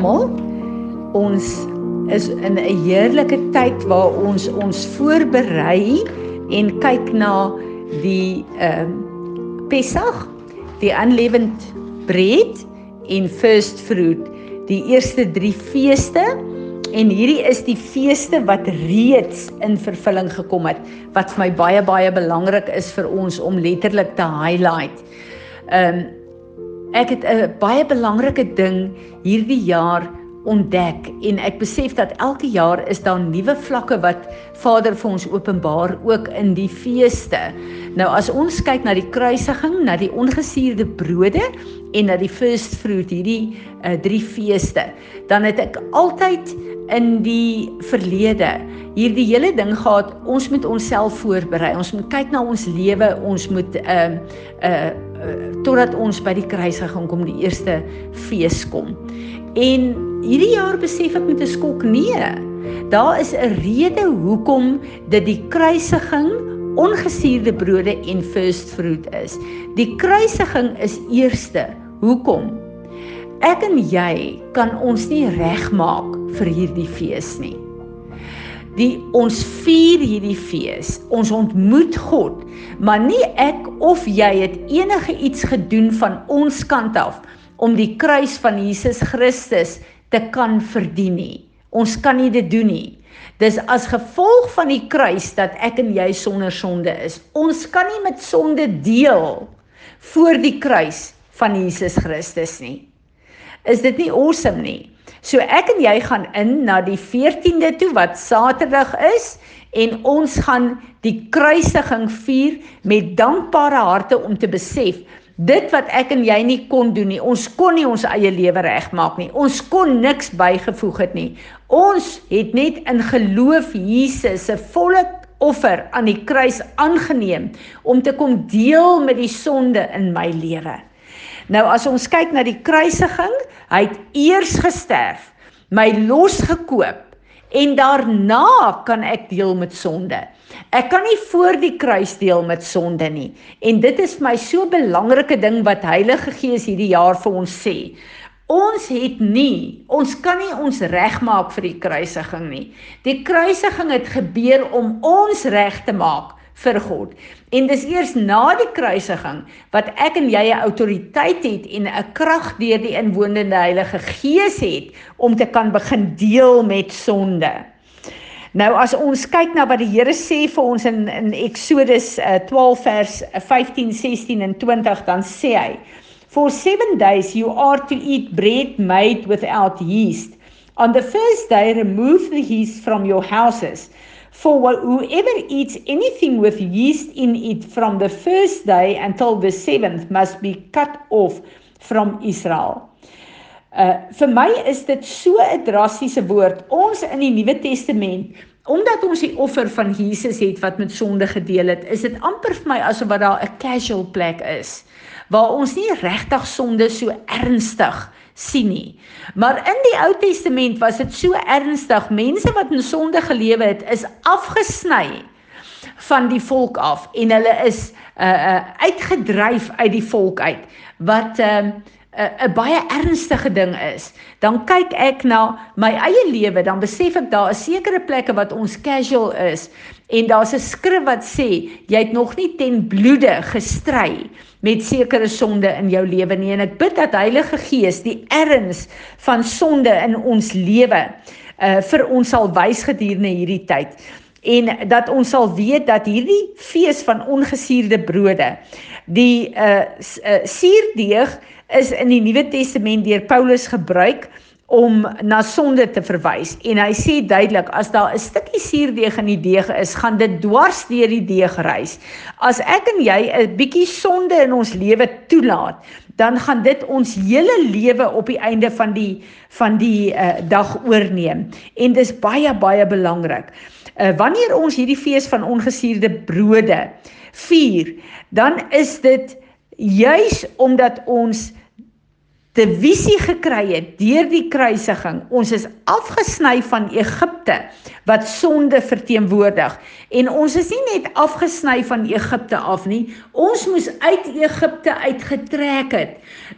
Almal. Ons is in 'n heerlike tyd waar ons ons voorberei en kyk na die ehm uh, Pessach, die unleavened bread en first fruit, die eerste 3 feeste en hierdie is die feeste wat reeds in vervulling gekom het wat vir my baie baie belangrik is vir ons om letterlik te highlight. Ehm um, Ek het 'n baie belangrike ding hierdie jaar ontdek en ek besef dat elke jaar is daar nuwe vlakke wat Vader vir ons openbaar ook in die feeste. Nou as ons kyk na die kruisiging, na die ongesuurde brode en na die first fruit, hierdie uh, drie feeste, dan het ek altyd in die verlede hierdie hele ding gehad, ons moet onsself voorberei. Ons moet kyk na ons lewe, ons moet 'n uh, 'n uh, totdat ons by die kruisiging kom die eerste fees kom. En hierdie jaar besef ek met 'n skok nee. Daar is 'n rede hoekom dit die kruisiging ongesuurde brode en first fruit is. Die kruisiging is eerste. Hoekom? Ek en jy kan ons nie regmaak vir hierdie fees nie die ons vier hierdie fees. Ons ontmoet God, maar nie ek of jy het enige iets gedoen van ons kant af om die kruis van Jesus Christus te kan verdien nie. Ons kan nie dit doen nie. Dis as gevolg van die kruis dat ek en jy sonder sonde is. Ons kan nie met sonde deel voor die kruis van Jesus Christus nie. Is dit nie awesome nie? So ek en jy gaan in na die 14de toe wat Saterdag is en ons gaan die kruisiging vier met dankbare harte om te besef dit wat ek en jy nie kon doen nie. Ons kon nie ons eie lewe regmaak nie. Ons kon niks bygevoeg het nie. Ons het net in geloof Jesus se volle offer aan die kruis aangeneem om te kom deel met die sonde in my lewe. Nou as ons kyk na die kruisiging, hy het eers gesterf, my losgekoop en daarna kan ek deel met sonde. Ek kan nie voor die kruis deel met sonde nie. En dit is vir my so 'n belangrike ding wat Heilige Gees hierdie jaar vir ons sê. Ons het nie, ons kan nie ons regmaak vir die kruisiging nie. Die kruisiging het gebeur om ons reg te maak vir God. En dis eers na die kruisiging wat ek en jy 'n autoriteit het en 'n krag deur die inwonende Heilige Gees het om te kan begin deel met sonde. Nou as ons kyk na wat die Here sê vir ons in in Eksodus uh, 12 vers 15, 16 en 20 dan sê hy: For 7 days you are to eat bread made without yeast. On the first day remove the yeast from your houses. For whoever eats anything with yeast in it from the first day until the seventh must be cut off from Israel. Uh vir my is dit so 'n drastiese woord. Ons in die Nuwe Testament, omdat ons die offer van Jesus het wat met sonde gedeel het, is dit amper vir my asof wat daar 'n casual plek is waar ons nie regtig sonde so ernstig sien nie. Maar in die Ou Testament was dit so ernstig. Mense wat in sonde gelewe het, is afgesny van die volk af en hulle is uh uh uitgedryf uit die volk uit wat ehm uh, 'n baie ernstige ding is, dan kyk ek na my eie lewe, dan besef ek daar is sekere plekke wat ons casual is en daar's 'n skrif wat sê jy het nog nie ten bloede gestry met sekere sonde in jou lewe nie. En ek bid dat Heilige Gees die erns van sonde in ons lewe uh vir ons sal wys gedurende hierdie tyd. En dat ons sal weet dat hierdie fees van ongesuurde brode die uh, uh suurdeeg is in die Nuwe Testament deur Paulus gebruik om na sonde te verwys en hy sê duidelik as daar 'n stukkie suurdeeg in die deeg is, gaan dit dwars deur die deeg reis. As ek en jy 'n bietjie sonde in ons lewe toelaat, dan gaan dit ons hele lewe op die einde van die van die uh, dag oorneem en dis baie baie belangrik. Uh, wanneer ons hierdie fees van ongesuurde brode vier, dan is dit juis omdat ons 'n visie gekry het deur die kruisiging. Ons is afgesny van Egipte wat sonde verteenwoordig en ons is nie net afgesny van Egipte af nie. Ons moes uit Egipte uitgetrek het.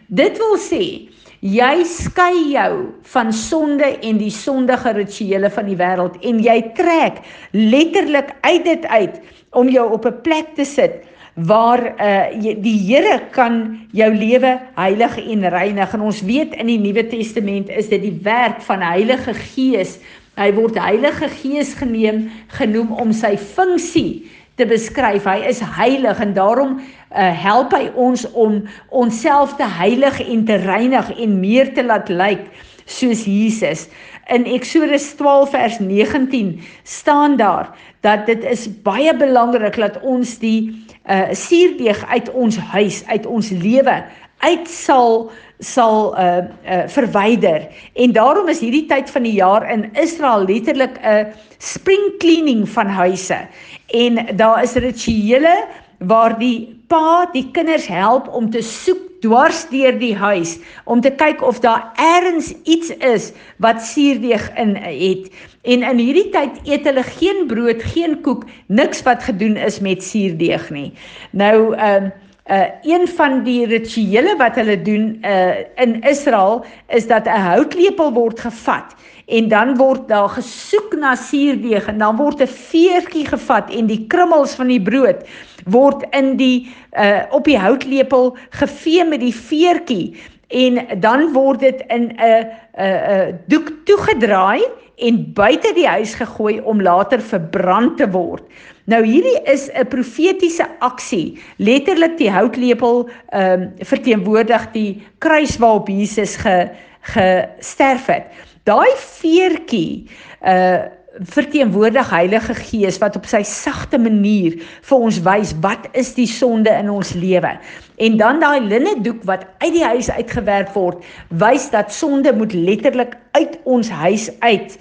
Dit wil sê Jy skei jou van sonde en die sondige rituele van die wêreld en jy trek letterlik uit dit uit om jou op 'n plek te sit waar uh, die Here kan jou lewe heilig en reinig. En ons weet in die Nuwe Testament is dit die werk van Heilige Gees. Hy word Heilige Gees geneem genoem om sy funksie te beskryf. Hy is heilig en daarom uh, help hy ons om onsself te heilig en te reinig en meer te laat lyk soos Jesus. In Eksodus 12 vers 19 staan daar dat dit is baie belangrik dat ons die uh, suurdeeg uit ons huis, uit ons lewe uit sal sal uh uh verwyder. En daarom is hierdie tyd van die jaar in Israel letterlik 'n spring cleaning van huise. En daar is rituele waar die pa die kinders help om te soek dwars deur die huis om te kyk of daar ergens iets is wat suurdeeg in het. En in hierdie tyd eet hulle geen brood, geen koek, niks wat gedoen is met suurdeeg nie. Nou ehm uh, uh een van die rituele wat hulle doen uh in Israel is dat 'n houtlepel word gevat en dan word daar gesoek na suurdeeg en dan word 'n veertjie gevat en die krummels van die brood word in die uh op die houtlepel gevee met die veertjie en dan word dit in 'n 'n doek toegedraai en buite die huis gegooi om later verbrand te word. Nou hierdie is 'n profetiese aksie. Letterlik die houtlepel ehm um, verteenwoordig die kruis waarop Jesus ge gesterf het. Daai veertjie uh verteenwoordig Heilige Gees wat op sy sagte manier vir ons wys wat is die sonde in ons lewe. En dan daai linne doek wat uit die huis uitgewerp word, wys dat sonde moet letterlik uit ons huis uit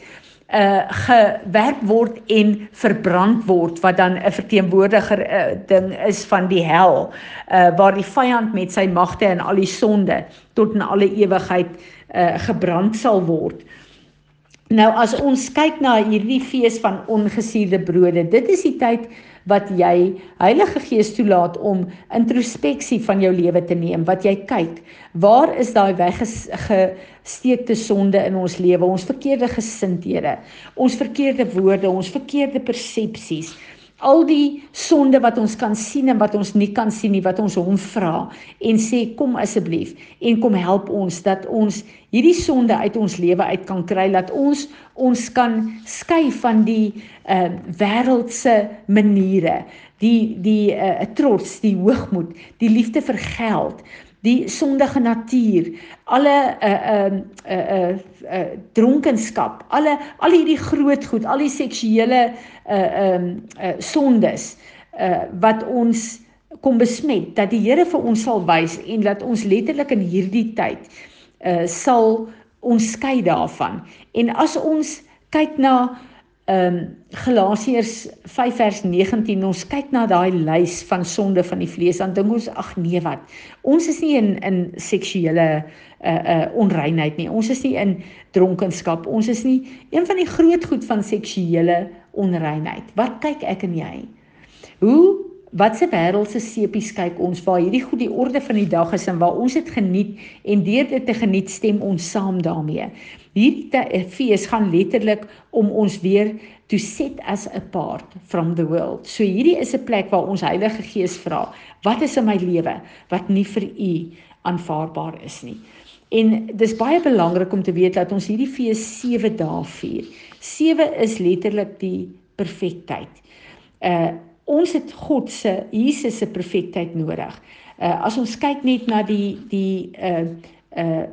uh gewerp word en verbrand word wat dan 'n verteenwoordiger uh, ding is van die hel uh waar die vyand met sy magte en al die sonde tot in alle ewigheid uh gebrand sal word. Nou as ons kyk na hierdie fees van ongesuurde brode, dit is die tyd wat jy Heilige Gees toelaat om introspeksie van jou lewe te neem, wat jy kyk, waar is daai weggesteekte sonde in ons lewe, ons verkeerde gesindhede, ons verkeerde woorde, ons verkeerde persepsies, al die sonde wat ons kan sien en wat ons nie kan sien nie wat ons hom vra en sê kom asseblief en kom help ons dat ons hierdie sonde uit ons lewe uit kan kry dat ons ons kan skei van die uh wêreldse maniere die die uh trots die hoogmoed die liefde vir geld die sondige natuur, alle uh uh uh, uh dronkenskap, alle al hierdie groot goed, al die seksuele uh um uh, sondes uh wat ons kom besmet dat die Here vir ons sal wys en dat ons letterlik in hierdie tyd uh sal ons skei daarvan. En as ons kyk na Ehm um, Galasiërs 5 vers 19 ons kyk na daai lys van sonde van die vlees dan dink ons ag nee wat? Ons is nie in in seksuele uh uh onreinheid nie. Ons is nie in dronkenskap. Ons is nie een van die groot goed van seksuele onreinheid. Wat kyk ek en jy? Hoe wat se wêreldse sepies kyk ons waar hierdie goed die orde van die dag is en waar ons dit geniet en deur dit te geniet stem ons saam daarmee Hierdie fees gaan letterlik om ons weer to set as apart from the world. So hierdie is 'n plek waar ons Heilige Gees vra, wat is in my lewe wat nie vir u aanvaarbaar is nie. En dis baie belangrik om te weet dat ons hierdie fees 7 dae vier. 7 is letterlik die perfektheid. Uh ons het God se Jesus se perfektheid nodig. Uh as ons kyk net na die die uh uh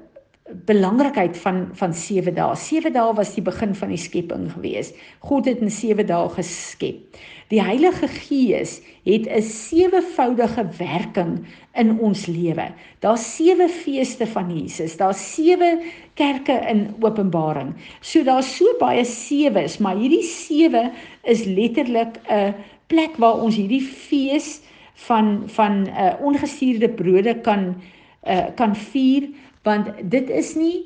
belangrikheid van van 7 dae. 7 dae was die begin van die skepping gewees. God het in 7 dae geskep. Die Heilige Gees het 'n sewevoudige werking in ons lewe. Daar's sewe feeste van Jesus. Daar's sewe kerke in Openbaring. So daar's so baie sewes, maar hierdie sewe is letterlik 'n plek waar ons hierdie fees van van 'n uh, ongestuurde brode kan uh, kan vier want dit is nie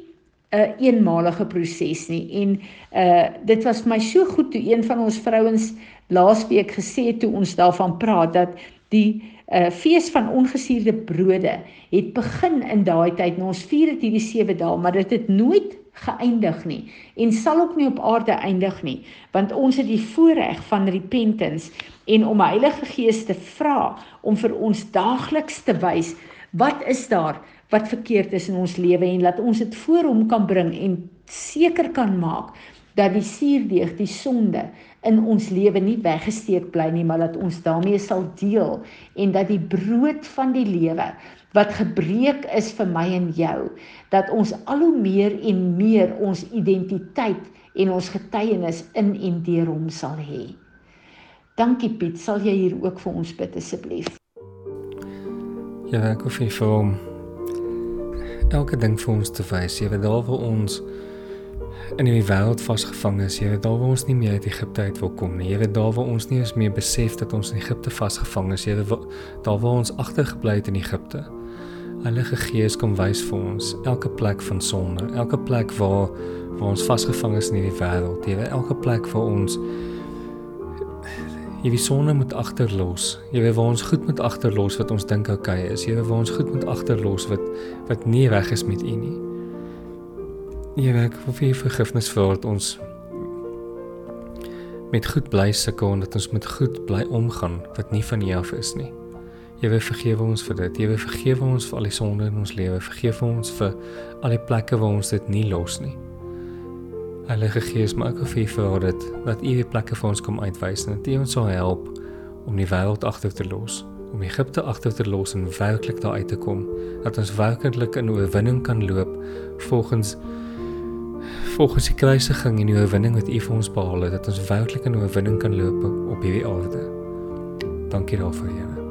'n uh, eenmalige proses nie en uh dit was vir my so goed toe een van ons vrouens laasweek gesê toe ons daarvan praat dat die uh, fees van ongesuurde brode het begin in daai tyd. Nou, ons vier dit hierdie 7 dae, maar dit het nooit geëindig nie en sal ook nie op aarde eindig nie, want ons het die voorreg van repentance en om Heilige Gees te vra om vir ons daagliks te wys wat is daar wat verkeerd is in ons lewe en laat ons dit voor hom kan bring en seker kan maak dat die suurdeeg, die sonde in ons lewe nie weggesteek bly nie, maar dat ons daarmee sal deel en dat die brood van die lewe wat gebreek is vir my en jou, dat ons al hoe meer en meer ons identiteit en ons getuienis in en deur hom sal hê. Dankie Piet, sal jy hier ook vir ons bid asseblief? Ja, ek hoef vir hom elke ding vir ons te wys. Jy weet daar waar ons in die wêreld vasgevang is. Weet daar waar ons nie meer uit Egipte uit wil kom nie. Weet daar waar ons nie eens meer besef dat ons in Egipte vasgevang is. Weet daar waar ons agtergebly het in Egipte. Heilige Gees kom wys vir ons elke plek van sonde, elke plek waar waar ons vasgevang is in hierdie wêreld. Weet elke plek waar ons hierdie sonde moet agterlos. Weet waar ons goed moet agterlos wat ons dink oukei okay is. Weet waar ons goed moet agterlos wat wat nie reg is met U nie. Jy werk vir vir vergifnis vir wat ons met goed bly sukkel en dat ons met goed bly omgaan wat nie van U af is nie. Wil vergewe ons vir dit. Wil vergewe ons vir al die sonde in ons lewe. Vergewe ons vir al die plekke waar ons dit nie los nie. Heilige Gees, maak ook vir vir dit dat U die plekke vir ons kom uitwys en dat U ons sal help om die wêreld agter te los, om Egipte agter te los en werklik daar uit te kom, dat ons werklik in oorwinning kan loop volgens volgens die kruisiging en die oorwinning wat U vir ons behaal het, dat ons werklik in oorwinning kan loop op hierdie aarde. Dankie daarvoor, Here.